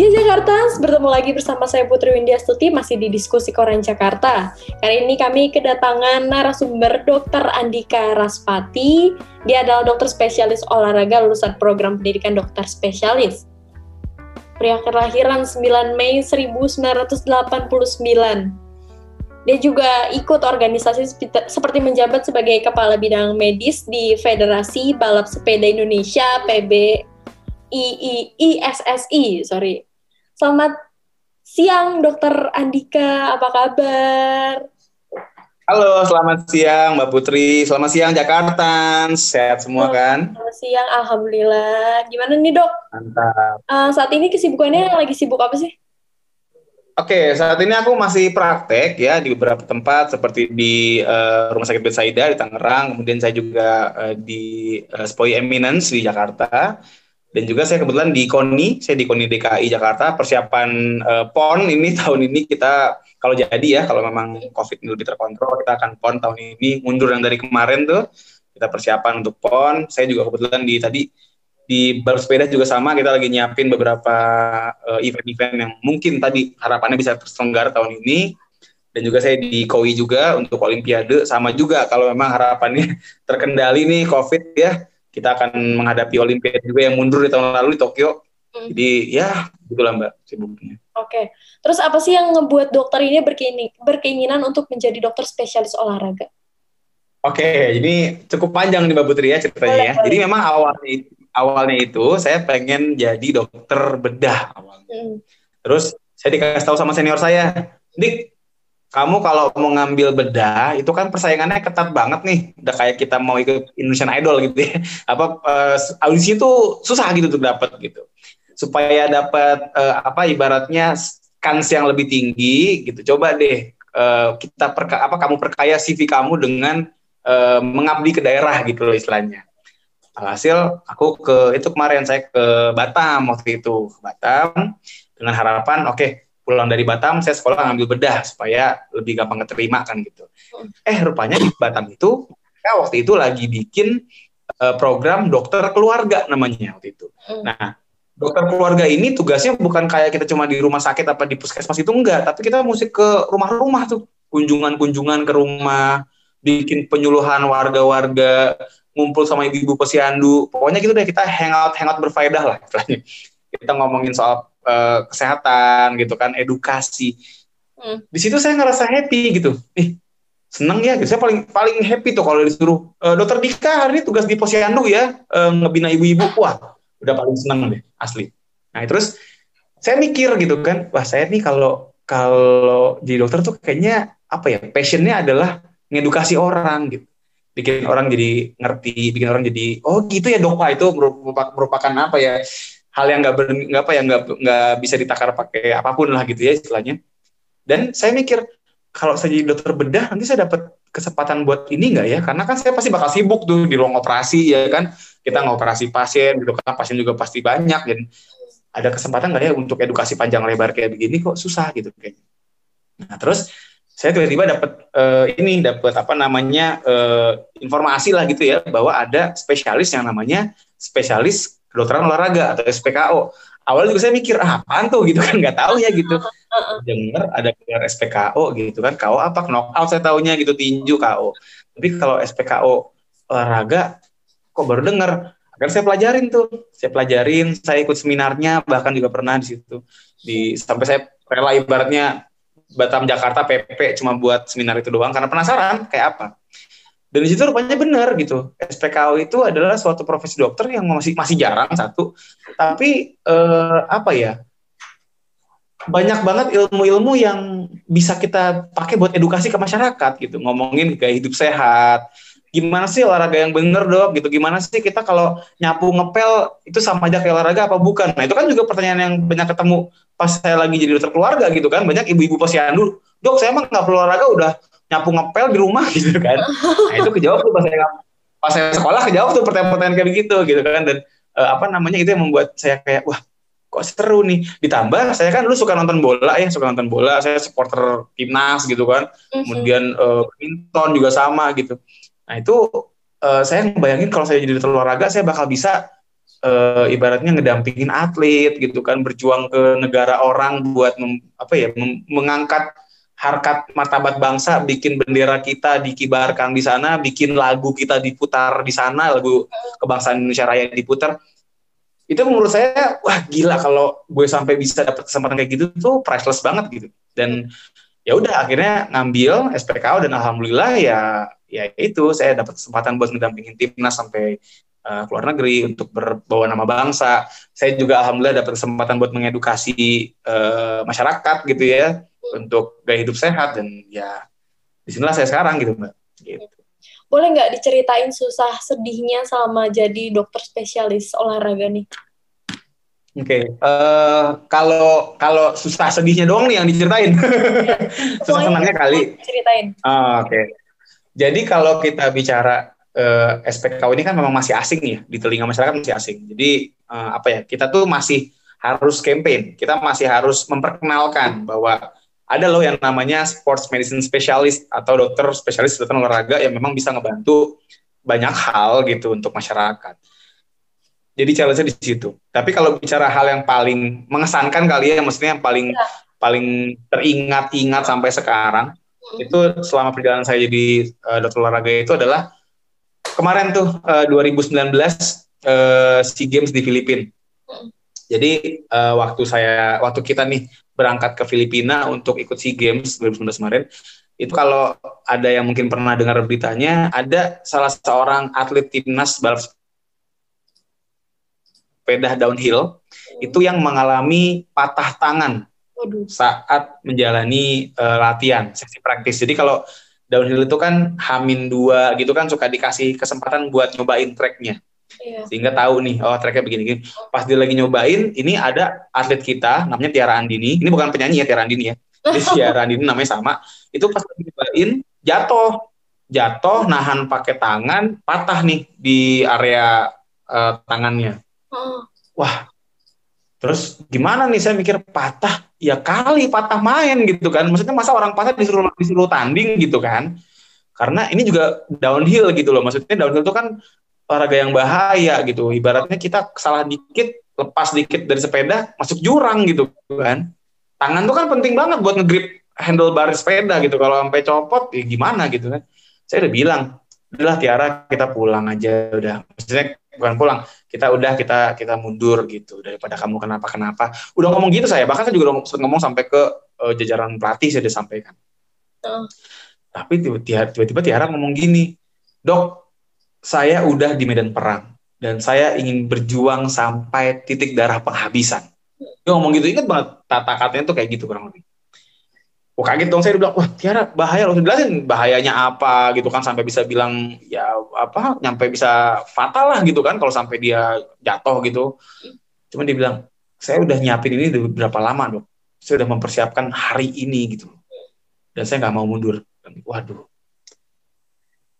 Di Jakarta, bertemu lagi bersama saya Putri Windia Stuti masih di diskusi Koran Jakarta. Kali ini kami kedatangan narasumber Dr. Andika Raspati. Dia adalah dokter spesialis olahraga lulusan program pendidikan dokter spesialis. Pria kelahiran 9 Mei 1989. Dia juga ikut organisasi seperti menjabat sebagai kepala bidang medis di Federasi Balap Sepeda Indonesia PB I, ISSI, sorry. Selamat siang, Dokter Andika. Apa kabar? Halo, selamat siang Mbak Putri. Selamat siang Jakarta. Sehat semua kan? Selamat siang, Alhamdulillah. Gimana nih dok? Mantap. Uh, saat ini kesibukannya lagi sibuk apa sih? Oke, saat ini aku masih praktek ya di beberapa tempat seperti di uh, Rumah Sakit Betsaida di Tangerang, kemudian saya juga uh, di uh, Spoi Eminence di Jakarta dan juga saya kebetulan di KONI, saya di KONI DKI Jakarta, persiapan uh, PON ini tahun ini kita kalau jadi ya, kalau memang COVID ini lebih terkontrol, kita akan PON tahun ini. Mundur yang dari kemarin tuh, kita persiapan untuk PON. Saya juga kebetulan di tadi di balap sepeda juga sama, kita lagi nyiapin beberapa event event-event yang mungkin tadi harapannya bisa terselenggara tahun ini. Dan juga saya di KOI juga untuk Olimpiade, sama juga kalau memang harapannya terkendali nih COVID ya, kita akan menghadapi Olimpiade juga yang mundur di tahun lalu di Tokyo. Hmm. Jadi ya gitulah Mbak sibuknya. Oke, okay. terus apa sih yang ngebuat dokter ini berkeinginan untuk menjadi dokter spesialis olahraga? Oke, okay, jadi cukup panjang nih Mbak Putri ya ceritanya ya. Jadi memang awalnya awalnya itu saya pengen jadi dokter bedah awalnya. Hmm. Terus saya dikasih tahu sama senior saya, Dik, kamu kalau mau ngambil bedah itu kan persaingannya ketat banget nih. Udah kayak kita mau ikut Indonesian Idol gitu ya. Apa uh, audisi itu susah gitu untuk dapat gitu. Supaya dapat uh, apa ibaratnya kans yang lebih tinggi gitu. Coba deh uh, kita perka apa kamu perkaya CV kamu dengan uh, mengabdi ke daerah gitu loh istilahnya. Hasil aku ke itu kemarin saya ke Batam waktu itu. Ke Batam dengan harapan oke okay, pulang dari Batam saya sekolah ngambil bedah supaya lebih gampang keterima kan gitu. Eh rupanya di Batam itu ya waktu itu lagi bikin uh, program dokter keluarga namanya waktu itu. Hmm. Nah dokter keluarga ini tugasnya bukan kayak kita cuma di rumah sakit apa di puskesmas itu enggak, tapi kita mesti ke rumah-rumah tuh kunjungan-kunjungan ke rumah, bikin penyuluhan warga-warga, ngumpul sama ibu-ibu posyandu, pokoknya gitu deh kita hangout hangout berfaedah lah Kita ngomongin soal uh, kesehatan gitu kan, edukasi. Hmm. Di situ saya ngerasa happy gitu. Ih, seneng ya, gitu. saya paling paling happy tuh kalau disuruh e, dokter Dika hari ini tugas di posyandu ya, e, ngebina ibu-ibu. Wah, udah paling seneng deh, asli. Nah, terus saya mikir gitu kan, wah saya nih kalau kalau jadi dokter tuh kayaknya apa ya, passionnya adalah ngedukasi orang gitu bikin orang jadi ngerti, bikin orang jadi oh gitu ya dok pak itu merupakan, merupakan apa ya hal yang nggak nggak apa ya nggak nggak bisa ditakar pakai apa pun lah gitu ya istilahnya. Dan saya mikir kalau saya jadi dokter bedah nanti saya dapat kesempatan buat ini nggak ya? Karena kan saya pasti bakal sibuk tuh di ruang operasi ya kan? Kita ngoperasi pasien gitu kan? Pasien juga pasti banyak dan ada kesempatan nggak ya untuk edukasi panjang lebar kayak begini kok susah gitu kayaknya nah terus saya tiba-tiba dapat uh, ini dapat apa namanya uh, informasi lah gitu ya bahwa ada spesialis yang namanya spesialis kedokteran olahraga atau SPKO. Awalnya juga saya mikir, ah, apaan tuh gitu kan, nggak tahu ya gitu. Dengar ada gelar SPKO gitu kan, KO apa, knockout saya tahunya gitu, tinju KO. Tapi kalau SPKO olahraga, kok baru dengar. Akhirnya saya pelajarin tuh, saya pelajarin, saya ikut seminarnya, bahkan juga pernah di situ. Di, sampai saya rela ibaratnya Batam Jakarta PP cuma buat seminar itu doang karena penasaran kayak apa. Dan di situ rupanya benar gitu. SPKO itu adalah suatu profesi dokter yang masih masih jarang satu, tapi eh, apa ya? Banyak banget ilmu-ilmu yang bisa kita pakai buat edukasi ke masyarakat gitu. Ngomongin gaya hidup sehat, gimana sih olahraga yang benar dok gitu gimana sih kita kalau nyapu ngepel itu sama aja kayak olahraga apa bukan nah itu kan juga pertanyaan yang banyak ketemu pas saya lagi jadi dokter keluarga gitu kan banyak ibu-ibu posyandu dok saya emang nggak perlu olahraga udah nyapu ngepel di rumah gitu kan. Nah itu kejawab tuh pas saya pas saya sekolah kejawab tuh pertanyaan-pertanyaan kayak begitu gitu kan. Dan uh, apa namanya itu yang membuat saya kayak wah kok seru nih. Ditambah saya kan dulu suka nonton bola ya suka nonton bola. Saya supporter timnas gitu kan. Mhm. kemudian uh, badminton juga sama gitu. Nah itu uh, saya bayangin kalau saya jadi olahraga saya bakal bisa uh, ibaratnya ngedampingin atlet gitu kan. Berjuang ke negara orang buat mem, apa ya mem, mengangkat harkat martabat bangsa bikin bendera kita dikibarkan di sana bikin lagu kita diputar di sana lagu kebangsaan Indonesia Raya diputar. Itu menurut saya wah gila kalau gue sampai bisa dapat kesempatan kayak gitu tuh priceless banget gitu. Dan ya udah akhirnya ngambil SPKO dan alhamdulillah ya ya itu saya dapat kesempatan buat mendampingin timnas sampai uh, luar negeri untuk berbawa nama bangsa. Saya juga alhamdulillah dapat kesempatan buat mengedukasi uh, masyarakat gitu ya untuk gaya hidup sehat dan ya di sinilah saya sekarang gitu mbak. Gitu. Boleh nggak diceritain susah sedihnya selama jadi dokter spesialis olahraga nih? Oke, okay. uh, eh, kalau kalau susah sedihnya doang nih yang diceritain. susah senangnya kali. Ceritain. Uh, Oke. Okay. Jadi kalau kita bicara uh, eh, SPKU ini kan memang masih asing ya di telinga masyarakat masih asing. Jadi uh, apa ya kita tuh masih harus campaign, kita masih harus memperkenalkan bahwa ada loh yang namanya sports medicine specialist atau dokter spesialis dokter olahraga yang memang bisa ngebantu banyak hal gitu untuk masyarakat. Jadi challenge-nya di situ. Tapi kalau bicara hal yang paling mengesankan kali ya, maksudnya yang paling ya. paling teringat-ingat sampai sekarang, hmm. itu selama perjalanan saya jadi uh, dokter olahraga itu adalah kemarin tuh uh, 2019 uh, SEA Games di Filipina. Jadi uh, waktu saya waktu kita nih berangkat ke Filipina untuk ikut SEA Games 2019 kemarin, itu kalau ada yang mungkin pernah dengar beritanya, ada salah seorang atlet timnas balap sepeda downhill itu yang mengalami patah tangan saat menjalani uh, latihan sesi praktis. Jadi kalau downhill itu kan hamin dua gitu kan suka dikasih kesempatan buat nyobain tracknya iya. sehingga tahu nih oh tracknya begini-gini pas dia lagi nyobain ini ada atlet kita namanya Tiara Andini ini bukan penyanyi ya Tiara Andini ya Jadi Tiara Andini namanya sama itu pas lagi nyobain jatuh jatuh nahan pakai tangan patah nih di area uh, tangannya oh. wah terus gimana nih saya mikir patah ya kali patah main gitu kan. Maksudnya masa orang patah disuruh disuruh tanding gitu kan. Karena ini juga downhill gitu loh. Maksudnya downhill itu kan olahraga yang bahaya gitu. Ibaratnya kita salah dikit, lepas dikit dari sepeda, masuk jurang gitu kan. Tangan tuh kan penting banget buat ngegrip handlebar sepeda gitu. Kalau sampai copot, ya gimana gitu kan. Saya udah bilang, udahlah Tiara kita pulang aja udah. Maksudnya bukan pulang kita udah kita kita mundur gitu daripada kamu kenapa kenapa udah ngomong gitu saya bahkan saya juga udah ngomong sampai ke uh, jajaran pelatih saya udah sampaikan uh. tapi tiba-tiba Tiara ngomong gini dok saya udah di medan perang dan saya ingin berjuang sampai titik darah penghabisan dia ngomong gitu ingat banget tata katanya tuh kayak gitu kurang lebih Wah kaget dong saya bilang, wah Tiara bahaya loh. Jelasin bahayanya apa gitu kan sampai bisa bilang ya apa nyampe bisa fatal lah gitu kan kalau sampai dia jatuh gitu. Cuman dia bilang, saya udah nyiapin ini udah berapa lama dok. Saya udah mempersiapkan hari ini gitu. Dan saya nggak mau mundur. Waduh.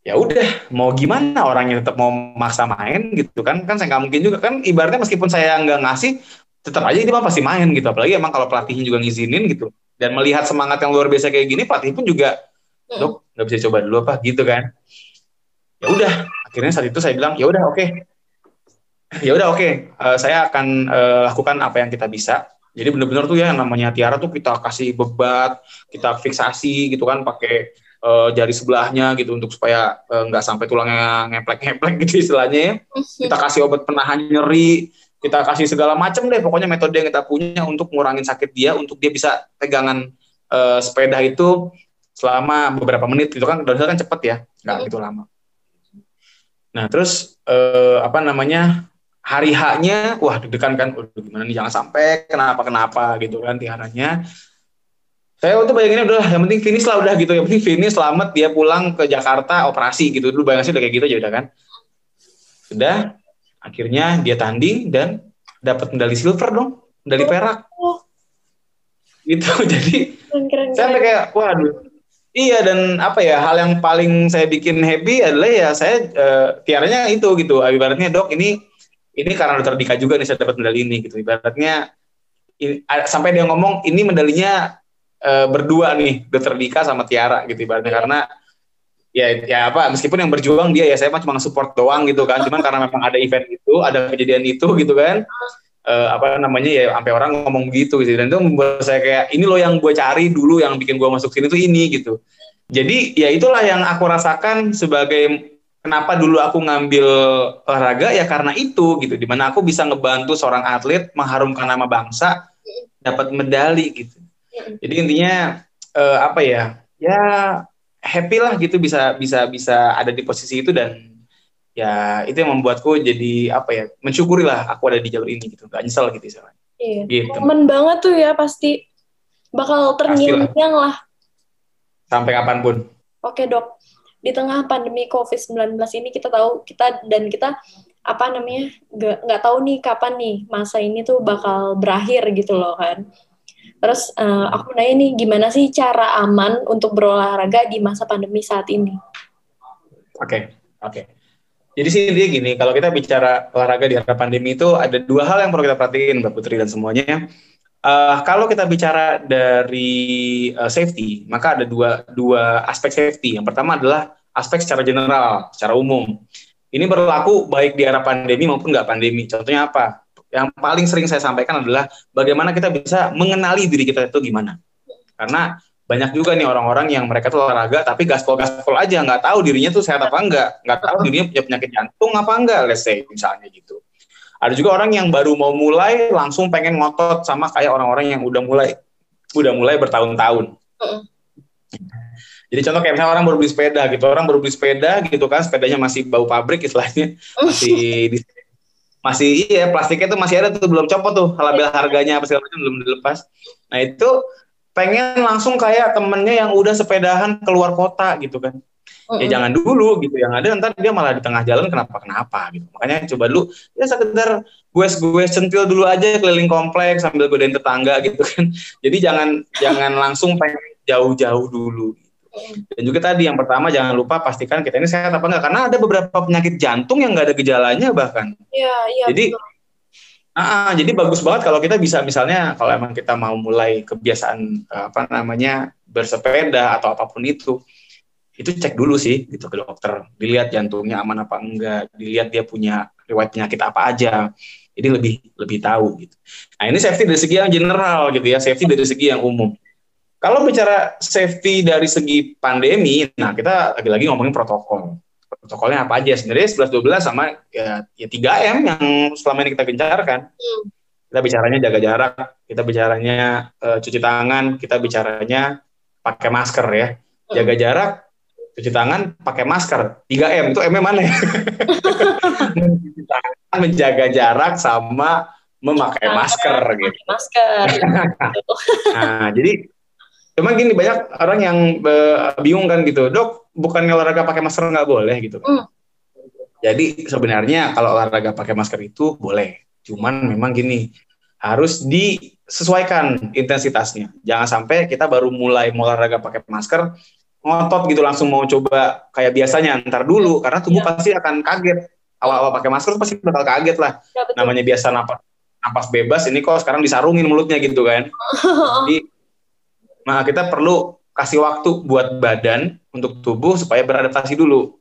Ya udah, mau gimana orang yang tetap mau maksa main gitu kan? Kan saya nggak mungkin juga kan. Ibaratnya meskipun saya nggak ngasih, tetap aja dia pasti main gitu. Apalagi emang kalau pelatihnya juga ngizinin gitu dan melihat semangat yang luar biasa kayak gini pelatih pun juga hmm. dok nggak bisa coba dulu apa gitu kan ya udah akhirnya saat itu saya bilang ya udah oke okay. ya udah oke okay. uh, eh, saya akan uh, lakukan apa yang kita bisa jadi benar-benar tuh ya yang namanya tiara tuh kita kasih bebat kita fiksasi gitu kan pakai uh, jari sebelahnya gitu untuk supaya nggak uh, sampai tulangnya ngeplek-ngeplek gitu istilahnya ya. kita kasih obat penahan nyeri kita kasih segala macam deh pokoknya metode yang kita punya untuk ngurangin sakit dia untuk dia bisa pegangan uh, sepeda itu selama beberapa menit gitu kan. Downhill kan cepet ya nggak gitu lama. Nah terus uh, apa namanya hari haknya wah deg-degan kan. Udah gimana nih jangan sampai kenapa kenapa gitu kan tiaranya saya untuk bayanginnya udah yang penting finish lah udah gitu. Yang penting finish selamat dia pulang ke Jakarta operasi gitu. Dulu bayangannya udah kayak gitu aja udah kan. Sudah akhirnya dia tanding dan dapat medali silver dong. Medali oh. perak. Itu jadi keren, saya kayak waduh. Iya dan apa ya hal yang paling saya bikin happy adalah ya saya uh, tiaranya itu gitu. Ibaratnya dok ini ini karena dokter Dika juga nih saya dapat medali ini gitu. Ibaratnya ini, sampai dia ngomong ini medalinya uh, berdua nih dokter Dika sama Tiara gitu ibaratnya. Yeah. karena ya ya apa meskipun yang berjuang dia ya saya cuma support doang gitu kan. Cuman karena memang ada event itu ada kejadian itu gitu kan. Uh, apa namanya ya sampai orang ngomong gitu gitu. Dan itu membuat saya kayak ini loh yang gue cari dulu yang bikin gue masuk sini tuh ini gitu. Jadi ya itulah yang aku rasakan sebagai kenapa dulu aku ngambil olahraga ya karena itu gitu. Di mana aku bisa ngebantu seorang atlet mengharumkan nama bangsa dapat medali gitu jadi intinya uh, apa ya ya happy lah gitu bisa bisa bisa ada di posisi itu dan ya itu yang membuatku jadi apa ya mensyukuri lah aku ada di jalur ini gitu. Gak nyesel gitu istilahnya. Iya. gitu. momen banget tuh ya pasti bakal terngiang-ngiang lah. Sampai kapan pun. Oke dok. Di tengah pandemi covid-19 ini kita tahu kita dan kita apa namanya nggak tahu nih kapan nih masa ini tuh bakal berakhir gitu loh kan Terus uh, aku nanya nih, gimana sih cara aman untuk berolahraga di masa pandemi saat ini? Oke, okay, oke. Okay. Jadi sih dia gini, kalau kita bicara olahraga di era pandemi itu ada dua hal yang perlu kita perhatiin, Mbak Putri dan semuanya. Uh, kalau kita bicara dari uh, safety, maka ada dua dua aspek safety. Yang pertama adalah aspek secara general, secara umum. Ini berlaku baik di era pandemi maupun nggak pandemi. Contohnya apa? Yang paling sering saya sampaikan adalah bagaimana kita bisa mengenali diri kita itu gimana. Karena banyak juga nih orang-orang yang mereka tuh olahraga tapi gaspol-gaspol aja nggak tahu dirinya tuh sehat apa enggak, nggak tahu dirinya punya penyakit jantung apa enggak, let's say misalnya gitu. Ada juga orang yang baru mau mulai langsung pengen ngotot sama kayak orang-orang yang udah mulai udah mulai bertahun-tahun. Jadi contoh kayak misalnya orang baru beli sepeda gitu, orang baru beli sepeda gitu kan, sepedanya masih bau pabrik istilahnya, masih di masih iya plastiknya tuh masih ada tuh belum copot tuh label harganya apa segala macam belum dilepas nah itu pengen langsung kayak temennya yang udah sepedahan keluar kota gitu kan -uh. ya jangan dulu gitu yang ada ntar dia malah di tengah jalan kenapa kenapa gitu makanya coba dulu ya sekedar gue gue centil dulu aja keliling kompleks sambil godain tetangga gitu kan jadi jangan jangan langsung pengen jauh-jauh dulu gitu. Dan juga tadi yang pertama jangan lupa pastikan kita ini sehat apa enggak karena ada beberapa penyakit jantung yang nggak ada gejalanya bahkan. Iya, iya. Jadi Ah, jadi bagus banget kalau kita bisa misalnya kalau emang kita mau mulai kebiasaan apa namanya bersepeda atau apa pun itu, itu cek dulu sih gitu ke dokter, dilihat jantungnya aman apa enggak, dilihat dia punya riwayat penyakit apa aja, jadi lebih lebih tahu gitu. Nah ini safety dari segi yang general gitu ya, safety dari segi yang umum. Kalau bicara safety dari segi pandemi, nah kita lagi-lagi ngomongin protokol. Protokolnya apa aja? Sebenarnya 11 12 sama ya, ya 3M yang selama ini kita gencarkan. Hmm. Kita bicaranya jaga jarak, kita bicaranya uh, cuci tangan, kita bicaranya pakai masker ya. Hmm. Jaga jarak, cuci tangan, pakai masker. 3M itu M mana ya? menjaga jarak sama memakai masker gitu. Masker. nah, jadi Cuma gini banyak orang yang uh, bingung kan gitu, dok, bukan olahraga pakai masker nggak boleh gitu. Mm. Jadi sebenarnya kalau olahraga pakai masker itu boleh, cuman memang gini harus disesuaikan intensitasnya. Jangan sampai kita baru mulai olahraga pakai masker ngotot gitu langsung mau coba kayak biasanya ntar dulu karena tubuh ya. pasti akan kaget awal-awal pakai masker pasti bakal kaget lah ya, namanya biasa napas napas bebas ini kok sekarang disarungin mulutnya gitu kan jadi Nah, kita perlu kasih waktu buat badan untuk tubuh supaya beradaptasi dulu.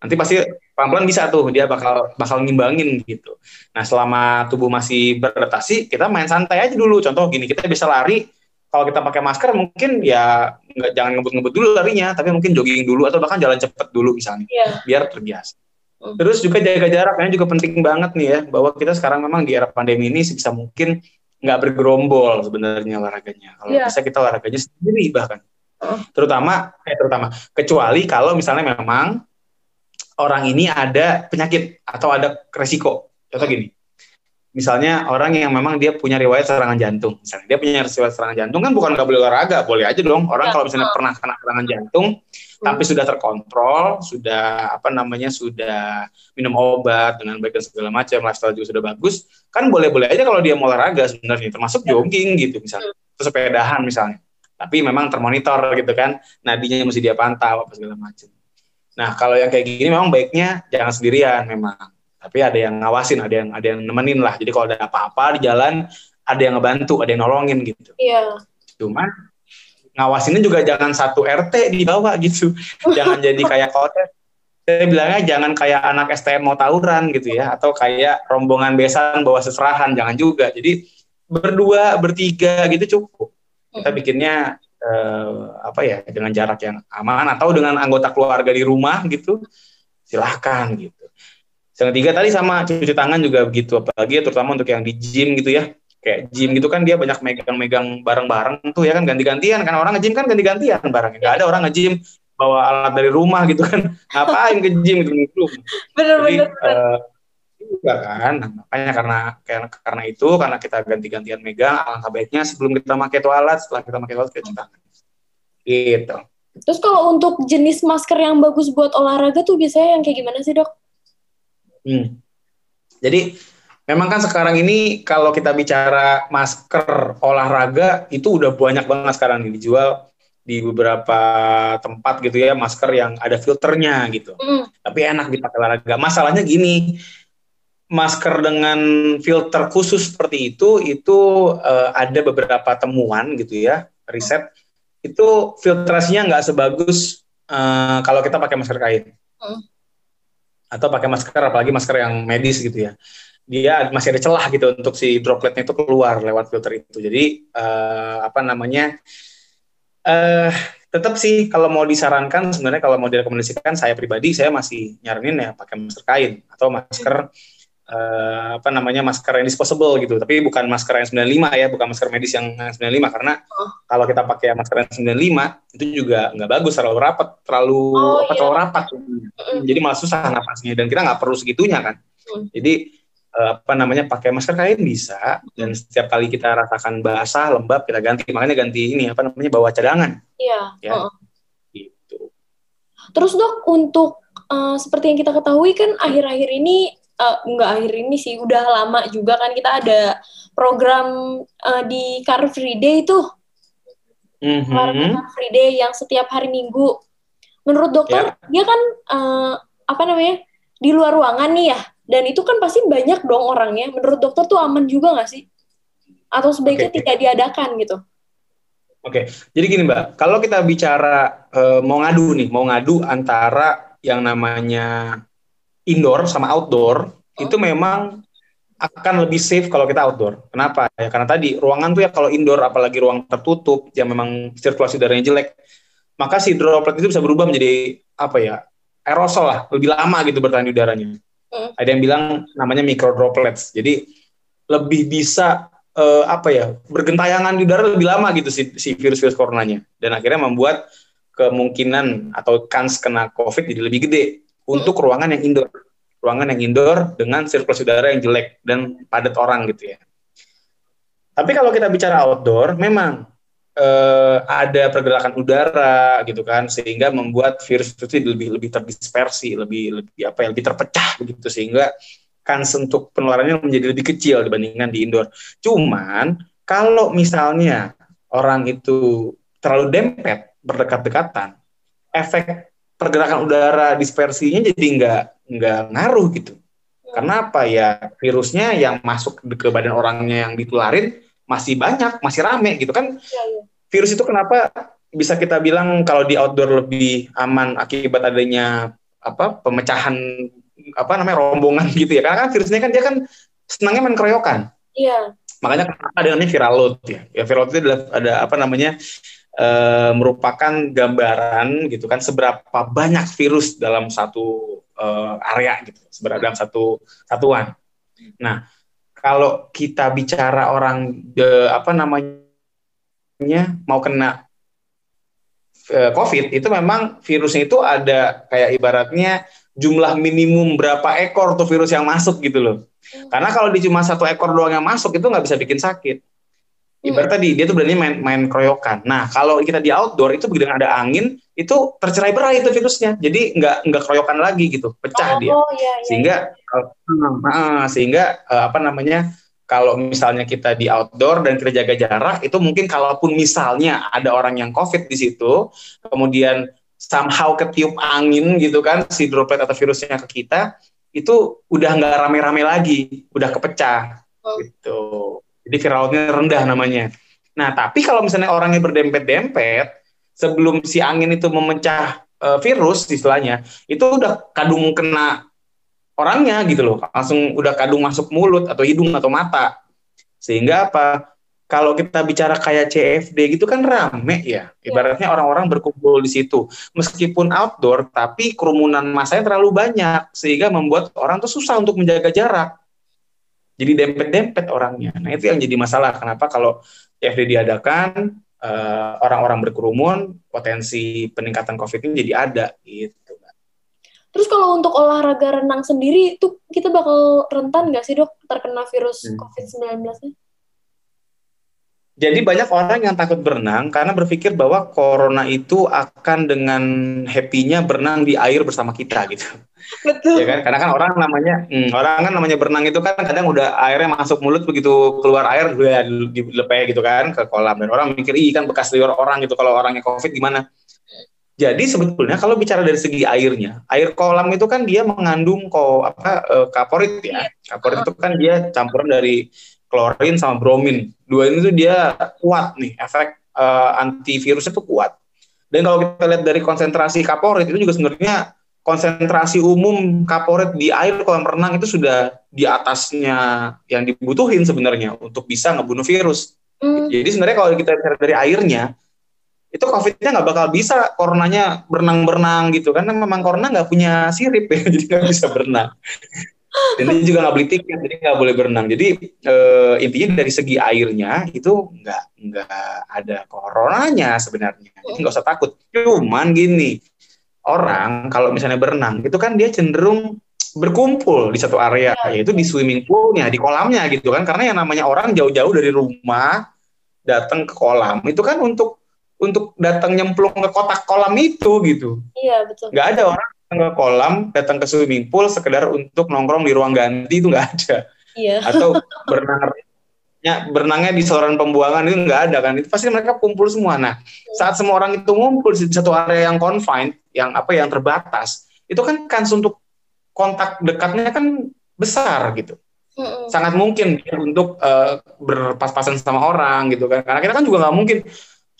Nanti pasti pelan-pelan bisa tuh dia bakal bakal ngimbangin gitu. Nah, selama tubuh masih beradaptasi, kita main santai aja dulu. Contoh gini, kita bisa lari kalau kita pakai masker mungkin ya nggak jangan ngebut-ngebut dulu larinya, tapi mungkin jogging dulu atau bahkan jalan cepet dulu misalnya, yeah. biar terbiasa. Mm. Terus juga jaga jarak, ini juga penting banget nih ya, bahwa kita sekarang memang di era pandemi ini sebisa mungkin nggak bergerombol sebenarnya olahraganya. Kalau yeah. bisa kita olahraganya sendiri bahkan. Oh. Terutama eh terutama kecuali kalau misalnya memang orang ini ada penyakit atau ada resiko. Contoh gini. Misalnya orang yang memang dia punya riwayat serangan jantung, misalnya dia punya riwayat serangan jantung kan bukan nggak boleh olahraga, boleh aja dong. Orang ya. kalau misalnya pernah kena serangan jantung, tapi sudah terkontrol, sudah apa namanya sudah minum obat dengan baik dan segala macam, lifestyle juga sudah bagus, kan boleh-boleh aja kalau dia mau olahraga sebenarnya, termasuk ya. jogging gitu misalnya, atau sepedahan misalnya. Tapi memang termonitor gitu kan, nadinya mesti dia pantau apa segala macam. Nah kalau yang kayak gini memang baiknya jangan sendirian memang, tapi ada yang ngawasin, ada yang ada yang nemenin lah. Jadi kalau ada apa-apa di jalan, ada yang ngebantu, ada yang nolongin gitu. Iya. Cuman ngawasinnya juga jangan satu RT di bawah gitu. Jangan jadi kayak kotes saya bilangnya jangan kayak anak STM mau tawuran gitu ya. Atau kayak rombongan besan bawa seserahan jangan juga. Jadi berdua bertiga gitu cukup. Kita bikinnya eh, apa ya dengan jarak yang aman atau dengan anggota keluarga di rumah gitu silahkan gitu yang ketiga tadi sama cuci tangan juga begitu. Apalagi ya, terutama untuk yang di gym gitu ya. Kayak gym gitu kan dia banyak megang-megang barang-barang tuh ya kan ganti-gantian kan. Orang nge-gym kan ganti-gantian barangnya nggak ada orang nge-gym bawa alat dari rumah gitu kan. Ngapain ke gym gitu bener-bener uh, juga kan. Nah, makanya karena karena itu karena kita ganti-gantian megang alangkah baiknya sebelum kita pakai tuh alat setelah kita pakai alat kita cuci tangan. Gitu. Terus kalau untuk jenis masker yang bagus buat olahraga tuh biasanya yang kayak gimana sih dok? Hmm. Jadi memang kan sekarang ini kalau kita bicara masker olahraga itu udah banyak banget sekarang nih dijual di beberapa tempat gitu ya masker yang ada filternya gitu. Mm. Tapi enak dipakai olahraga. Masalahnya gini, masker dengan filter khusus seperti itu itu uh, ada beberapa temuan gitu ya riset itu filtrasinya nggak sebagus uh, kalau kita pakai masker kain mm. Atau pakai masker apalagi masker yang medis gitu ya. Dia masih ada celah gitu untuk si dropletnya itu keluar lewat filter itu. Jadi uh, apa namanya Uh, tetap sih kalau mau disarankan sebenarnya kalau mau direkomendasikan saya pribadi saya masih nyaranin ya pakai masker kain atau masker uh, apa namanya masker yang disposable gitu. Tapi bukan masker yang 95 ya bukan masker medis yang 95 karena oh. kalau kita pakai masker yang 95 itu juga nggak bagus. Terlalu rapat terlalu oh, apa iya. terlalu rapat. Mm. jadi malah susah napasnya. Dan kita nggak perlu segitunya kan. Mm. jadi Eh, apa namanya pakai masker kain bisa. Dan setiap kali kita rasakan basah lembab kita ganti. Makanya ganti ini apa namanya bawa cadangan. Iya. Ya. Uh. gitu. Terus dok untuk uh, seperti yang kita ketahui kan akhir-akhir ini uh, enggak akhir ini sih udah lama juga kan kita ada program uh, di Car Free Day itu mm-hmm. Car Free Day yang setiap hari Minggu menurut dokter yeah. dia kan uh, apa namanya di luar ruangan nih ya dan itu kan pasti banyak dong orangnya. Menurut dokter tuh aman juga nggak sih? Atau sebaiknya okay. tidak diadakan gitu? Oke, okay. jadi gini Mbak, kalau kita bicara uh, mau ngadu nih, mau ngadu antara yang namanya indoor sama outdoor, oh. itu memang akan lebih safe kalau kita outdoor. Kenapa? Ya karena tadi ruangan tuh ya kalau indoor, apalagi ruang tertutup yang memang sirkulasi udaranya jelek, maka si droplet itu bisa berubah menjadi apa ya aerosol lah, lebih lama gitu bertahan di udaranya. Hmm. Ada yang bilang namanya micro droplets. Jadi lebih bisa uh, apa ya bergentayangan di udara lebih lama gitu si, si virus-virus coronanya dan akhirnya membuat kemungkinan atau kans kena COVID jadi lebih gede untuk hmm. ruangan yang indoor. Ruangan yang indoor dengan sirkulasi udara yang jelek dan padat orang gitu ya. Tapi kalau kita bicara outdoor, memang uh, ada pergerakan udara gitu kan sehingga membuat virus itu lebih lebih terdispersi lebih lebih apa ya lebih terpecah begitu sehingga kans untuk penularannya menjadi lebih kecil dibandingkan di indoor. Cuman kalau misalnya orang itu terlalu dempet berdekat-dekatan, efek pergerakan udara dispersinya jadi nggak nggak ngaruh gitu. Karena apa ya virusnya yang masuk ke badan orangnya yang ditularin masih banyak, masih rame gitu kan. Ya, ya. Virus itu kenapa bisa kita bilang kalau di outdoor lebih aman akibat adanya apa pemecahan apa namanya rombongan gitu ya. Karena kan virusnya kan dia kan senangnya main keroyokan. Iya. Makanya kenapa ada namanya viral load ya. Ya viral load itu adalah ada apa namanya e, merupakan gambaran gitu kan seberapa banyak virus dalam satu e, area gitu, seberapa dalam satu satuan. Nah, kalau kita bicara orang de, apa namanya mau kena uh, COVID itu memang virusnya itu ada kayak ibaratnya jumlah minimum berapa ekor tuh virus yang masuk gitu loh. Karena kalau di cuma satu ekor doang yang masuk itu nggak bisa bikin sakit. Ibarat hmm. tadi dia tuh berani main main keroyokan. Nah kalau kita di outdoor itu begitu ada angin itu tercerai berai itu virusnya. Jadi nggak nggak keroyokan lagi gitu, pecah oh, dia. Oh, iya, iya, sehingga iya. Uh, sehingga uh, apa namanya kalau misalnya kita di outdoor dan kita jaga jarak itu mungkin kalaupun misalnya ada orang yang covid di situ, kemudian somehow ketiup angin gitu kan si droplet atau virusnya ke kita itu udah nggak rame-rame lagi, udah kepecah oh. gitu. Jadi viralnya rendah namanya. Nah, tapi kalau misalnya orangnya berdempet-dempet, sebelum si angin itu memecah uh, virus istilahnya, itu udah kadung kena orangnya gitu loh. Langsung udah kadung masuk mulut atau hidung atau mata. Sehingga apa? kalau kita bicara kayak CFD gitu kan rame ya. Iya. Ibaratnya orang-orang berkumpul di situ. Meskipun outdoor, tapi kerumunan masanya terlalu banyak. Sehingga membuat orang tuh susah untuk menjaga jarak. Jadi dempet-dempet orangnya. Nah itu yang jadi masalah. Kenapa kalau CFD diadakan, uh, orang-orang berkerumun, potensi peningkatan COVID ini jadi ada gitu. Terus kalau untuk olahraga renang sendiri, itu kita bakal rentan nggak sih dok terkena virus hmm. COVID-19-nya? Jadi banyak orang yang takut berenang karena berpikir bahwa corona itu akan dengan happy-nya berenang di air bersama kita gitu. Betul. Ya kan? Karena kan orang namanya hmm, orang kan namanya berenang itu kan kadang udah airnya masuk mulut begitu keluar air udah dilepeh gitu kan ke kolam dan orang mikir ih kan bekas liur orang gitu kalau orangnya Covid gimana. Jadi sebetulnya kalau bicara dari segi airnya, air kolam itu kan dia mengandung ko apa e, kaporit ya. Iya. Kaporit itu kan dia campuran dari klorin sama bromin. Dua ini tuh dia kuat nih, efek uh, antivirusnya tuh kuat. Dan kalau kita lihat dari konsentrasi kaporit itu juga sebenarnya konsentrasi umum kaporit di air kolam renang itu sudah di atasnya yang dibutuhin sebenarnya untuk bisa ngebunuh virus. Mm. Jadi sebenarnya kalau kita bicara dari airnya, itu COVID-nya nggak bakal bisa coronanya berenang-berenang gitu kan memang corona nggak punya sirip ya jadi nggak bisa berenang dan dia juga nggak beli tiket jadi nggak boleh berenang jadi uh, intinya dari segi airnya itu nggak nggak ada coronanya sebenarnya jadi nggak usah takut cuman gini orang kalau misalnya berenang itu kan dia cenderung berkumpul di satu area ya. yaitu di swimming poolnya di kolamnya gitu kan karena yang namanya orang jauh-jauh dari rumah datang ke kolam itu kan untuk untuk datang nyemplung ke kotak kolam itu gitu. Iya betul. Nggak ada orang ke kolam, datang ke swimming pool sekedar untuk nongkrong di ruang ganti itu nggak ada. Iya. Atau berenang ya, berenangnya di saluran pembuangan itu nggak ada kan. Itu pasti mereka kumpul semua. Nah, saat semua orang itu ngumpul di satu area yang confined, yang apa yang terbatas, itu kan kans untuk kontak dekatnya kan besar gitu. Sangat mungkin untuk uh, berpas-pasan sama orang gitu kan. Karena kita kan juga nggak mungkin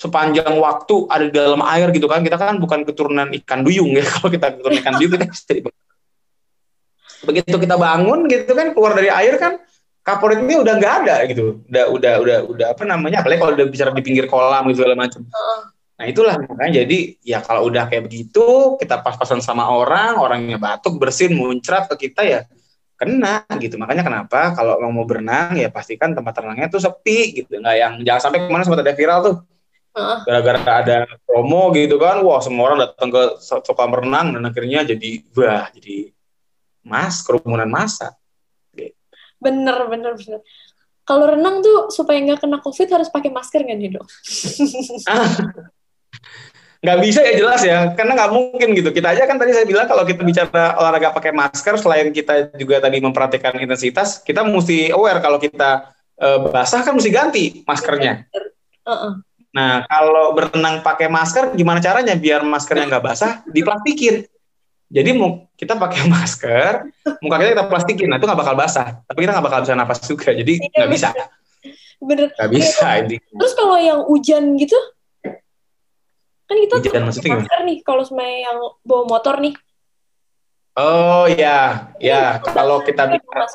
sepanjang waktu ada di dalam air gitu kan kita kan bukan keturunan ikan duyung ya kalau kita keturunan ikan duyung kita bisa begitu. Kita bangun gitu kan keluar dari air kan kaporit ini udah nggak ada gitu. Udah udah udah udah apa namanya apalagi kalau udah bicara di pinggir kolam gitu segala macam. Nah itulah makanya jadi ya kalau udah kayak begitu kita pas-pasan sama orang orangnya batuk bersin muncrat ke kita ya kena gitu. Makanya kenapa kalau mau berenang ya pastikan tempat renangnya tuh sepi gitu. Nggak yang jangan sampai ke mana sempat ada viral tuh gara-gara ada promo gitu kan wah semua orang datang ke kolam renang dan akhirnya jadi wah jadi mas kerumunan masa gitu. bener bener bener. Kalau renang tuh supaya nggak kena covid harus pakai masker nggak nih dok? Nggak bisa ya jelas ya. Karena nggak mungkin gitu. Kita aja kan tadi saya bilang kalau kita bicara olahraga pakai masker selain kita juga tadi memperhatikan intensitas kita mesti aware kalau kita uh, basah kan mesti ganti maskernya. Uh -uh. Nah, kalau berenang pakai masker, gimana caranya biar maskernya nggak basah? Diplastikin. Jadi mau kita pakai masker, muka kita kita plastikin, nah itu nggak bakal basah. Tapi kita nggak bakal bisa nafas juga, jadi iya, nggak bisa. Bener. Nggak bisa ini. Terus kalau yang hujan gitu, kan kita hujan maksudnya masker nih. Kalau semuanya yang bawa motor nih. Oh ya, ya. Kalau kita bicara,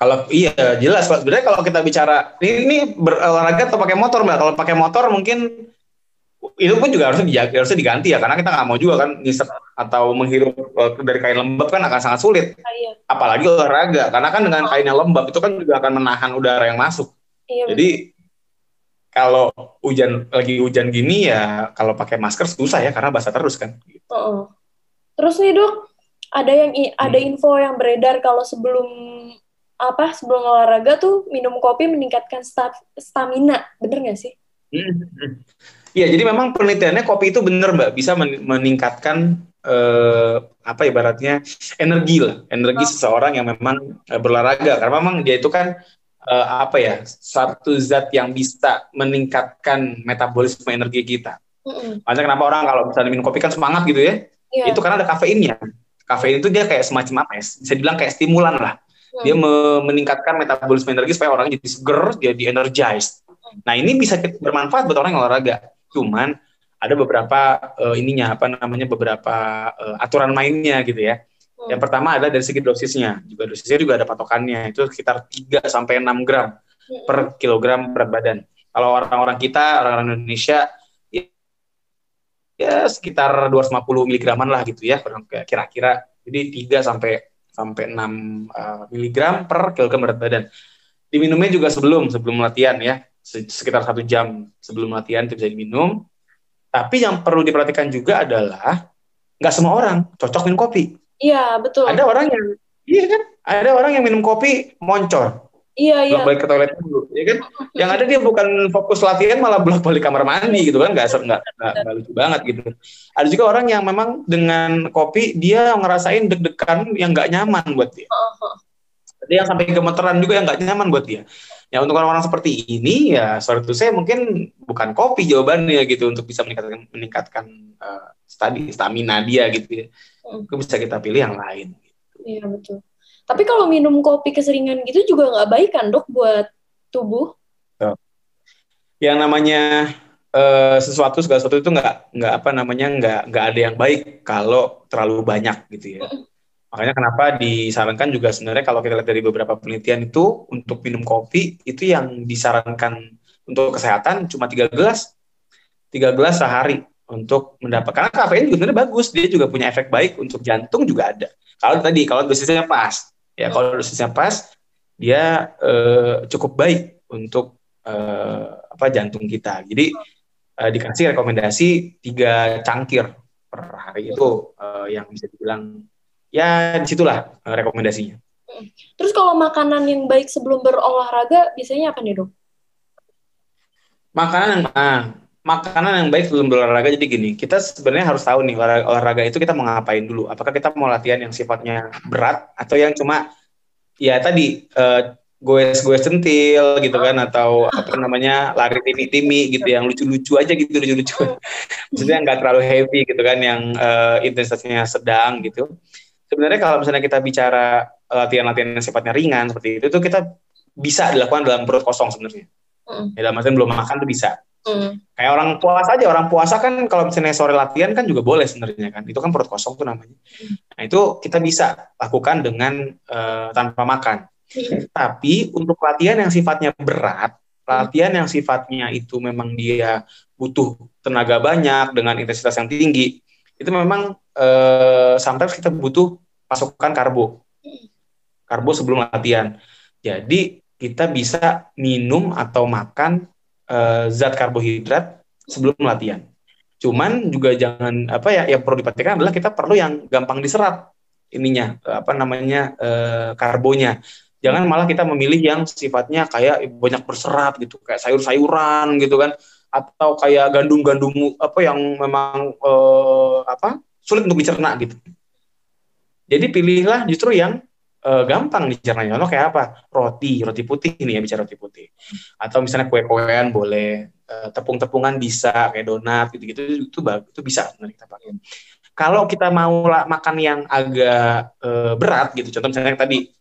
kalau iya jelas sebenarnya kalau kita bicara ini, ini berolahraga atau pakai motor mbak. Kalau pakai motor mungkin itu pun juga harusnya dijaga, harusnya diganti ya karena kita nggak mau juga kan ngisep atau menghirup eh, dari kain lembab kan akan sangat sulit. Ah, iya. Apalagi olahraga karena kan dengan kain yang lembab itu kan juga akan menahan udara yang masuk. Iya, Jadi kalau hujan lagi hujan gini ya kalau pakai masker susah ya karena basah terus kan. Oh, oh. Terus nih dok, ada yang ada hmm. info yang beredar kalau sebelum apa sebelum olahraga tuh minum kopi meningkatkan sta stamina, bener nggak sih? Hmm. Iya, jadi memang penelitiannya kopi itu bener mbak bisa meningkatkan eh, apa ibaratnya energi lah, energi oh. seseorang yang memang eh, berolahraga karena memang dia itu kan eh, apa ya satu zat yang bisa meningkatkan metabolisme energi kita. Mm-hmm. Makanya kenapa orang kalau misalnya minum kopi kan semangat gitu ya, yeah. itu karena ada kafeinnya. Kafein itu dia kayak semacam apa ya? Bisa dibilang kayak stimulan lah Hmm. Dia me meningkatkan metabolisme energi supaya orang jadi seger, jadi energized. Nah ini bisa bermanfaat buat orang yang olahraga. Cuman ada beberapa uh, ininya apa namanya beberapa uh, aturan mainnya gitu ya. Hmm. Yang pertama adalah dari segi dosisnya. Juga dosisnya juga ada patokannya. Itu sekitar 3 sampai 6 gram hmm. per kilogram berat badan. Kalau orang-orang kita, orang-orang Indonesia ya, ya sekitar 250 miligraman lah gitu ya kira-kira. Jadi 3 sampai sampai 6 uh, eh, miligram per kilogram berat badan. Diminumnya juga sebelum sebelum latihan ya sekitar satu jam sebelum latihan itu bisa diminum. Tapi yang perlu diperhatikan juga adalah nggak semua orang cocok minum kopi. Iya betul. Ada orang yang iya kan, ada orang yang minum kopi moncor. Iya iya. balik ke toilet dulu, ya kan? yang ada dia bukan fokus latihan malah bolak balik kamar mandi gitu kan, nggak nggak nggak lucu banget gitu. Ada juga orang yang memang dengan kopi dia ngerasain deg-degan yang nggak nyaman buat dia. Ada yang sampai gemeteran juga yang nggak nyaman buat dia. Ya untuk orang-orang seperti ini ya sorry itu saya mungkin bukan kopi jawabannya gitu untuk bisa meningkatkan meningkatkan uh, stamina dia gitu ya. Hmm. bisa kita pilih yang lain. Gitu. Iya betul. Tapi kalau minum kopi keseringan gitu juga nggak baik kan dok buat tubuh? Yang namanya uh, sesuatu segala sesuatu itu nggak nggak apa namanya nggak nggak ada yang baik kalau terlalu banyak gitu ya. Makanya kenapa disarankan juga sebenarnya kalau kita lihat dari beberapa penelitian itu untuk minum kopi itu yang disarankan untuk kesehatan cuma tiga gelas, tiga gelas sehari untuk mendapat karena kafein juga sebenarnya bagus dia juga punya efek baik untuk jantung juga ada. Kalau tadi kalau dosisnya pas ya kalau dosisnya pas dia eh, cukup baik untuk eh, apa jantung kita jadi eh, dikasih rekomendasi tiga cangkir per hari itu eh, yang bisa dibilang ya di situlah uh, rekomendasinya. Terus kalau makanan yang baik sebelum berolahraga biasanya apa nih dok? Makanan yang ah, makanan yang baik sebelum berolahraga jadi gini, kita sebenarnya harus tahu nih olahraga, olahraga itu kita mau ngapain dulu. Apakah kita mau latihan yang sifatnya berat atau yang cuma ya tadi uh, goes-goes centil gitu kan atau apa namanya lari timi-timi gitu yang lucu-lucu aja gitu lucu-lucu. Maksudnya nggak terlalu heavy gitu kan yang uh, intensitasnya sedang gitu sebenarnya kalau misalnya kita bicara eh, latihan-latihan yang sifatnya ringan seperti itu, itu kita bisa dilakukan dalam perut kosong sebenarnya. Mm. Ya, dalam artian belum makan tuh bisa. Mm. Kayak orang puasa aja, orang puasa kan kalau misalnya sore latihan kan juga boleh sebenarnya kan. Itu kan perut kosong tuh namanya. Mm. Nah itu kita bisa lakukan dengan uh, tanpa makan. Mm. Tapi untuk latihan yang sifatnya berat, latihan yang sifatnya itu memang dia butuh tenaga banyak dengan intensitas yang tinggi, itu memang uh, sometimes kita butuh pasokan karbo. Karbo sebelum latihan. Jadi kita bisa minum atau makan uh, zat karbohidrat sebelum latihan. Cuman juga jangan apa ya yang perlu diperhatikan adalah kita perlu yang gampang diserap ininya apa namanya uh, karbonya. Jangan malah kita memilih yang sifatnya kayak banyak berserat gitu, kayak sayur-sayuran gitu kan atau kayak gandum-gandum apa yang memang uh, apa sulit untuk dicerna gitu. Jadi pilihlah justru yang uh, gampang dicerna. Contoh kayak apa? Roti, roti putih ini ya bicara roti putih. Atau misalnya kue-kuean boleh, uh, tepung-tepungan bisa kayak donat gitu-gitu itu bagus itu bisa sebenarnya kita pakai. Kalau kita mau makan yang agak uh, berat gitu, contoh misalnya tadi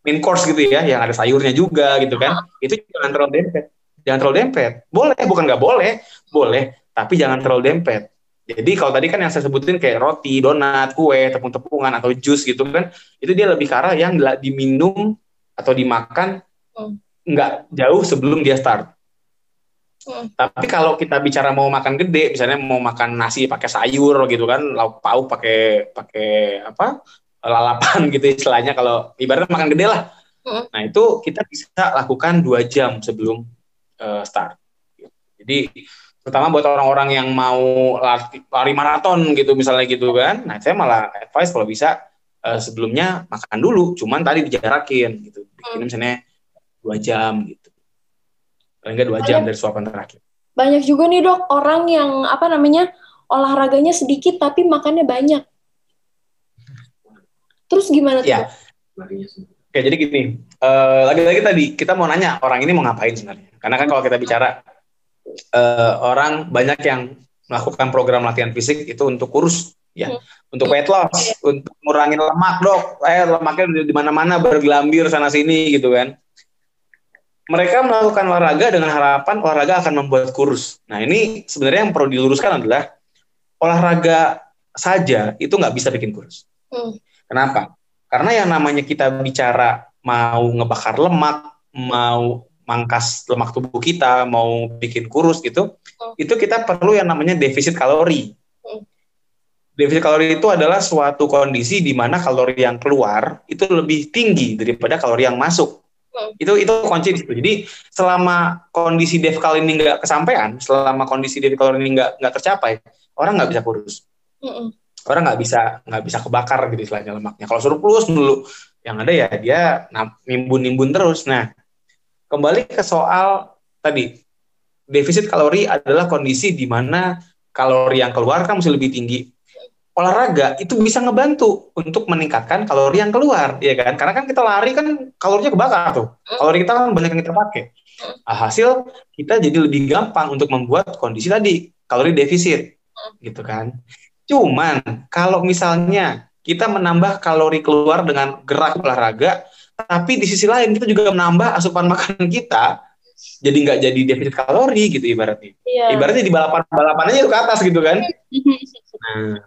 main course gitu ya, yang ada sayurnya juga gitu kan, itu jangan terlalu dempet jangan terlalu dempet. Boleh, bukan nggak boleh, boleh, tapi jangan terlalu dempet. Jadi kalau tadi kan yang saya sebutin kayak roti, donat, kue, tepung-tepungan atau jus gitu kan, itu dia lebih ke arah yang diminum atau dimakan hmm. nggak jauh sebelum dia start. Hmm. Tapi kalau kita bicara mau makan gede, misalnya mau makan nasi pakai sayur gitu kan, lauk pauk pakai pakai apa lalapan gitu istilahnya kalau ibaratnya makan gede lah. Hmm. Nah itu kita bisa lakukan dua jam sebelum uh, start. Jadi terutama buat orang-orang yang mau lari, lari maraton gitu misalnya gitu kan, nah saya malah advice kalau bisa uh, sebelumnya makan dulu, cuman tadi dijarakin gitu, bikin hmm. misalnya dua jam gitu, paling nggak dua jam dari suapan terakhir. Banyak juga nih dok orang yang apa namanya olahraganya sedikit tapi makannya banyak. Terus gimana tuh? Ya. Oke, jadi gini, uh, lagi-lagi tadi kita mau nanya orang ini mau ngapain sebenarnya? Karena kan kalau kita bicara uh, orang banyak yang melakukan program latihan fisik itu untuk kurus, ya, hmm. untuk weight loss, hmm. untuk ngurangin lemak dok, eh lemaknya di mana-mana bergelambir sana sini gitu kan. mereka melakukan olahraga dengan harapan olahraga akan membuat kurus. Nah ini sebenarnya yang perlu diluruskan adalah olahraga saja itu nggak bisa bikin kurus. Hmm. Kenapa? Karena yang namanya kita bicara mau ngebakar lemak, mau mangkas lemak tubuh kita, mau bikin kurus gitu, hmm. itu kita perlu yang namanya defisit kalori. Hmm. Defisit kalori itu adalah suatu kondisi di mana kalori yang keluar itu lebih tinggi daripada kalori yang masuk. Hmm. Itu itu kunci di situ. Jadi selama kondisi def kalori ini nggak kesampaian, selama kondisi def kalori ini nggak nggak tercapai, orang nggak bisa kurus. Hmm. Orang nggak bisa nggak bisa kebakar gitu istilahnya lemaknya. Kalau surplus dulu, yang ada ya dia nimbun-nimbun terus. Nah, kembali ke soal tadi defisit kalori adalah kondisi di mana kalori yang keluar kan mesti lebih tinggi. Olahraga itu bisa ngebantu untuk meningkatkan kalori yang keluar, ya kan? Karena kan kita lari kan kalorinya kebakar tuh. Kalori kita kan banyak yang kita pakai. Nah, hasil kita jadi lebih gampang untuk membuat kondisi tadi kalori defisit, gitu kan? Cuman kalau misalnya kita menambah kalori keluar dengan gerak olahraga, tapi di sisi lain kita juga menambah asupan makanan kita jadi nggak jadi defisit kalori gitu ibaratnya iya. ibaratnya di balapan balapannya itu ke atas gitu kan nah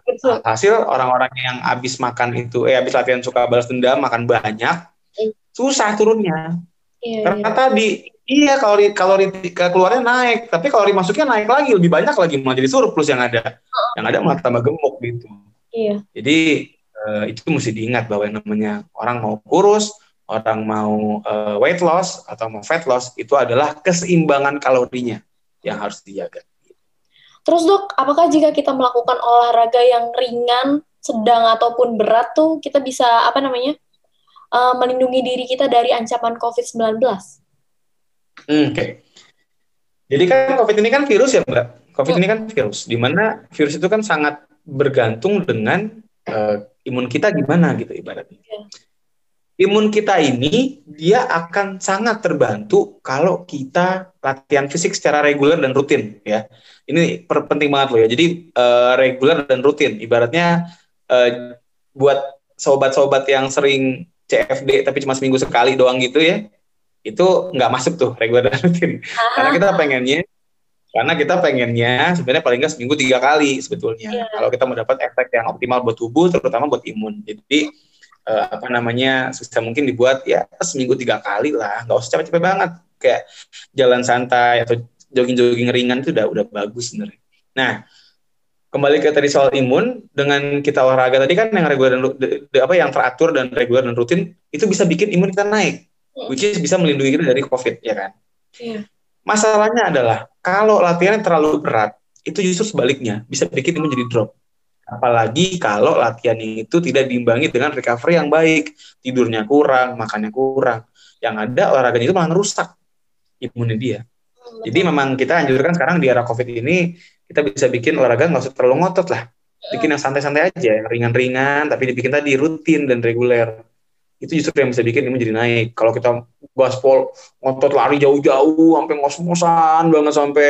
hasil orang-orang yang habis makan itu eh habis latihan suka balas dendam makan banyak iya. susah turunnya iya, karena iya. tadi iya kalori kalori keluarnya naik tapi kalori masuknya naik lagi lebih banyak lagi malah jadi surplus yang ada oh. yang ada malah tambah gemuk gitu iya. jadi uh, itu mesti diingat bahwa yang namanya orang mau kurus orang mau uh, weight loss atau mau fat loss itu adalah keseimbangan kalorinya yang harus dijaga. Terus dok, apakah jika kita melakukan olahraga yang ringan, sedang ataupun berat tuh kita bisa apa namanya uh, melindungi diri kita dari ancaman COVID-19? Hmm, Oke. Okay. Jadi kan COVID ini kan virus ya mbak. COVID hmm. ini kan virus, di mana virus itu kan sangat bergantung dengan uh, imun kita gimana gitu ibaratnya. Yeah imun kita ini dia akan sangat terbantu kalau kita latihan fisik secara reguler dan rutin ya. Ini penting banget loh ya. Jadi uh, reguler dan rutin. Ibaratnya uh, buat sobat-sobat yang sering CFD tapi cuma seminggu sekali doang gitu ya. Itu nggak masuk tuh reguler dan rutin. Karena kita pengennya karena kita pengennya sebenarnya paling nggak seminggu tiga kali sebetulnya. Yeah. Kalau kita mau dapat efek yang optimal buat tubuh, terutama buat imun. Jadi uh, apa namanya susah mungkin dibuat ya seminggu tiga kali lah. Nggak usah capek-capek banget. Kayak jalan santai atau jogging-jogging ringan itu udah udah bagus sebenarnya. Nah kembali ke tadi soal imun dengan kita olahraga tadi kan yang reguler dan apa yang teratur dan reguler dan rutin itu bisa bikin imun kita naik which is bisa melindungi kita dari covid ya kan? Yeah. masalahnya adalah kalau latihan terlalu berat itu justru sebaliknya bisa bikin imun jadi drop Apalagi kalau latihan itu tidak diimbangi dengan recovery yang baik, tidurnya kurang, makannya kurang. Yang ada olahraganya itu malah merusak imunnya dia. Hmm, Jadi memang kita anjurkan sekarang di era COVID ini kita bisa bikin olahraga nggak usah terlalu ngotot lah. Bikin yang santai-santai aja, yang ringan-ringan, tapi dibikin tadi rutin dan reguler. Itu justru yang bisa bikin imun jadi naik. Kalau kita gaspol ngotot lari jauh-jauh, sampai ngos-ngosan banget sampai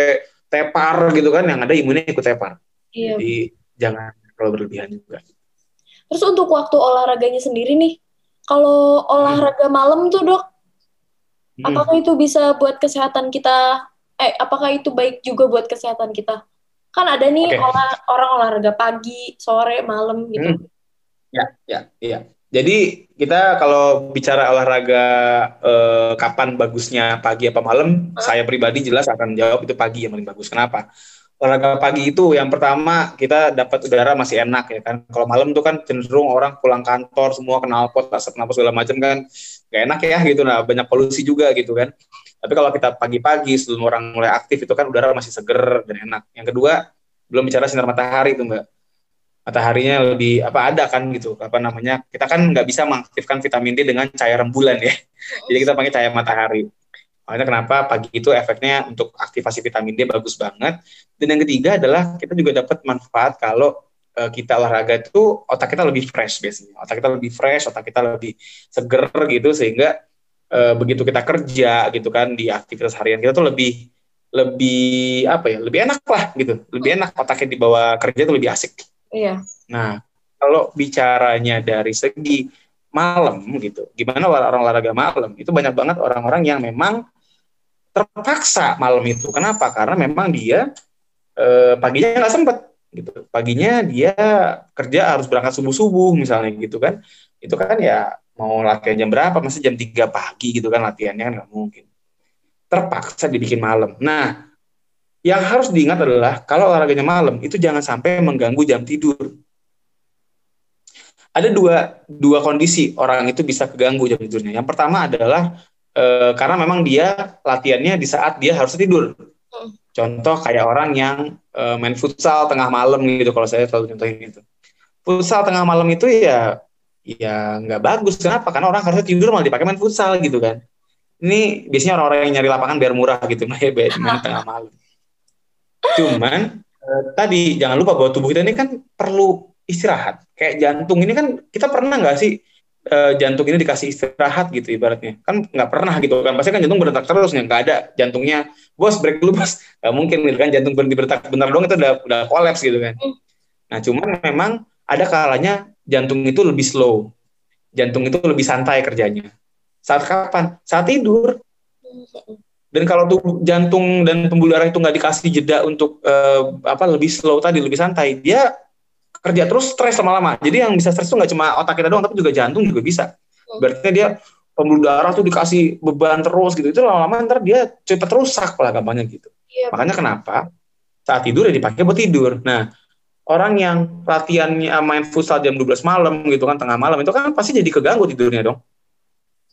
tepar gitu kan, yang ada imunnya ikut tepar. Iya. Jadi jangan kalau berlebihan juga. Terus untuk waktu olahraganya sendiri nih, kalau olahraga hmm. malam tuh dok, hmm. apakah itu bisa buat kesehatan kita? Eh, apakah itu baik juga buat kesehatan kita? Kan ada nih okay. olah, orang olahraga pagi, sore, malam gitu. Hmm. Ya, ya, iya. Jadi kita kalau bicara olahraga eh, kapan bagusnya pagi apa malam, huh? saya pribadi jelas akan jawab itu pagi yang paling bagus. Kenapa? Olahraga pagi itu yang pertama kita dapat udara masih enak ya kan. Kalau malam tuh kan cenderung orang pulang kantor semua kenal pot, asap nafas segala macam kan gak enak ya gitu nah banyak polusi juga gitu kan. Tapi kalau kita pagi-pagi sebelum orang mulai aktif itu kan udara masih seger dan enak. Yang kedua belum bicara sinar matahari itu mbak. Mataharinya lebih apa ada kan gitu apa namanya kita kan nggak bisa mengaktifkan vitamin D dengan cahaya rembulan ya. Jadi kita pakai cahaya matahari. Makanya kenapa pagi itu efeknya untuk aktivasi vitamin D bagus banget. Dan yang ketiga adalah kita juga dapat manfaat kalau uh, kita olahraga itu otak kita lebih fresh biasanya. Otak kita lebih fresh, otak kita lebih seger gitu sehingga uh, begitu kita kerja gitu kan di aktivitas harian kita tuh lebih lebih apa ya lebih enak lah gitu lebih enak otaknya dibawa kerja tuh lebih asik iya nah kalau bicaranya dari segi malam gitu. Gimana orang olahraga malam? Itu banyak banget orang-orang yang memang terpaksa malam itu. Kenapa? Karena memang dia eh, paginya nggak sempet gitu. Paginya dia kerja harus berangkat subuh-subuh misalnya gitu kan. Itu kan ya mau latihan jam berapa? Masih jam 3 pagi gitu kan latihannya kan nggak mungkin. Terpaksa dibikin malam. Nah, yang harus diingat adalah kalau olahraganya malam itu jangan sampai mengganggu jam tidur. Ada dua dua kondisi orang itu bisa keganggu jam tidurnya. Yang pertama adalah e, karena memang dia latihannya di saat dia harus tidur. Hmm. Contoh kayak orang yang e, main futsal tengah malam gitu kalau saya selalu contohin itu. Futsal tengah malam itu ya ya nggak bagus. Kenapa? Karena orang harusnya tidur malah dipakai main futsal gitu kan. Ini biasanya orang-orang yang nyari lapangan biar murah gitu, main tengah malam. Cuman uh, tadi jangan lupa bahwa tubuh kita ini kan perlu istirahat. Kayak jantung ini kan kita pernah nggak sih uh, jantung ini dikasih istirahat gitu ibaratnya? Kan nggak pernah gitu kan. Pasti kan jantung berdetak terus nggak ada jantungnya. Bos break dulu bos. Gak mungkin gitu kan jantung berhenti berdetak bentar doang itu udah udah kolaps gitu kan. Hmm. Nah cuman memang ada kalanya jantung itu lebih slow. Jantung itu lebih santai kerjanya. Saat kapan? Saat tidur. Dan kalau tuh jantung dan pembuluh darah itu nggak dikasih jeda untuk uh, apa lebih slow tadi, lebih santai, dia kerja terus stres lama-lama. Jadi yang bisa stres itu nggak cuma otak kita doang, tapi juga jantung juga bisa. Berarti dia pembuluh darah tuh dikasih beban terus gitu. Itu lama-lama ntar dia cepat rusak lah gampangnya gitu. Iya, Makanya kenapa saat tidur ya dipakai buat tidur. Nah, orang yang latihannya main futsal jam 12 malam gitu kan tengah malam itu kan pasti jadi keganggu tidurnya dong.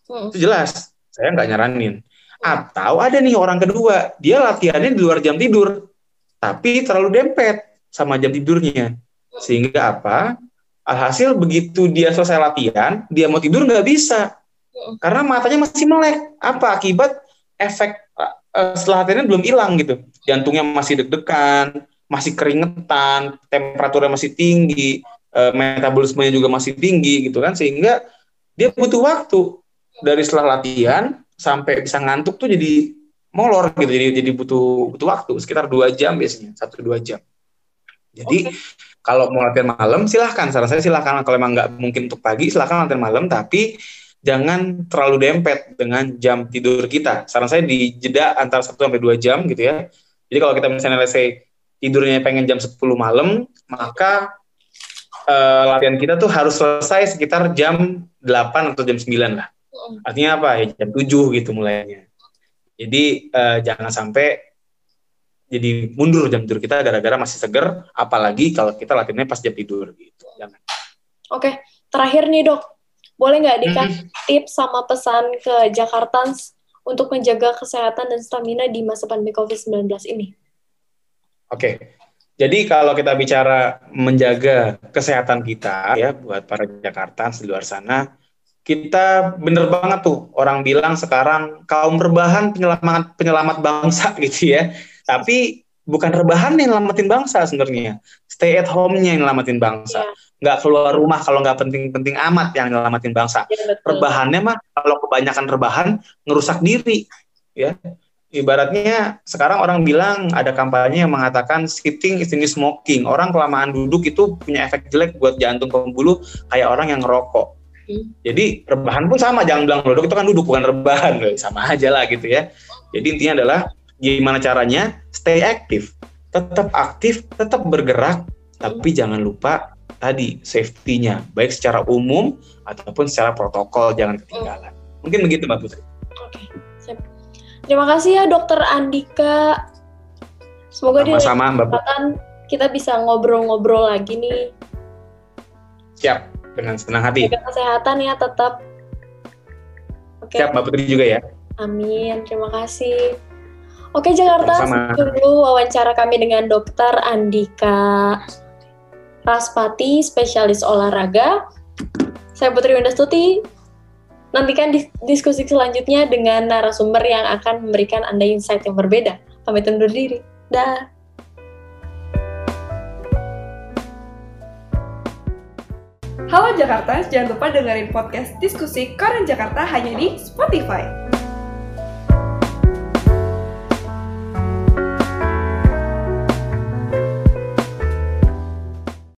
Hmm. Itu jelas. Saya nggak nyaranin. Atau ada nih orang kedua, dia latihannya di luar jam tidur, tapi terlalu dempet sama jam tidurnya. Sehingga apa? Alhasil begitu dia selesai latihan, dia mau tidur nggak bisa. Karena matanya masih melek. Apa akibat efek uh, setelah latihannya belum hilang gitu. Jantungnya masih deg-degan, masih keringetan, temperaturnya masih tinggi, uh, metabolismenya juga masih tinggi gitu kan. Sehingga dia butuh waktu dari setelah latihan sampai bisa ngantuk tuh jadi molor gitu jadi jadi butuh butuh waktu sekitar dua jam biasanya satu dua jam jadi okay. Kalau mau latihan malam silahkan. Saran saya silahkan. Kalau emang nggak mungkin untuk pagi silahkan latihan malam tapi jangan terlalu dempet dengan jam tidur kita. Saran saya di jeda antara satu sampai dua jam gitu ya. Jadi kalau kita misalnya let's say tidurnya pengen jam 10 malam maka uh, latihan kita tuh harus selesai sekitar jam 8 atau jam 9 lah. Artinya apa? Ya jam 7 gitu mulainya. Jadi uh, jangan sampai jadi mundur jam tidur kita gara-gara masih seger, apalagi kalau kita latihannya pas jam tidur gitu. Jangan. Oke, terakhir nih dok, boleh nggak dikasih hmm. tips sama pesan ke Jakarta untuk menjaga kesehatan dan stamina di masa pandemi COVID-19 ini? Oke, jadi kalau kita bicara menjaga kesehatan kita ya buat para Jakarta di luar sana, kita bener banget tuh orang bilang sekarang kaum rebahan penyelamat penyelamat bangsa gitu ya. Tapi bukan rebahan yang nyelamatin bangsa sebenarnya. Stay at home-nya yang nyelamatin bangsa. Yeah. Nggak keluar rumah kalau nggak penting-penting amat yang nyelamatin bangsa. Iya, Rebahannya mah kalau kebanyakan rebahan ngerusak diri. Ya, ibaratnya sekarang orang bilang ada kampanye yang mengatakan sitting is in smoking. Orang kelamaan duduk itu punya efek jelek buat jantung pembuluh kayak orang yang ngerokok. Jadi rebahan pun sama, jangan bilang duduk itu kan duduk bukan rebahan, sama aja lah gitu ya. Jadi intinya adalah gimana caranya stay aktif, tetap aktif, tetap bergerak, tapi jangan lupa tadi safety-nya, baik secara umum ataupun secara protokol jangan ketinggalan. Mungkin begitu Mbak Putri. Oke, siap. Terima kasih ya Dokter Andika. Semoga Sama-sama, di Mbak kita bisa ngobrol-ngobrol lagi nih. Siap dengan senang hati. Jaga kesehatan ya tetap. Oke. Siap Mbak Putri juga ya. Amin, terima kasih. Oke Jakarta, dulu wawancara kami dengan Dokter Andika Raspati, spesialis olahraga. Saya Putri Windastuti. Nantikan diskusi selanjutnya dengan narasumber yang akan memberikan Anda insight yang berbeda. Pamit undur diri. Dah. Halo Jakarta, jangan lupa dengerin podcast diskusi Koran Jakarta hanya di Spotify.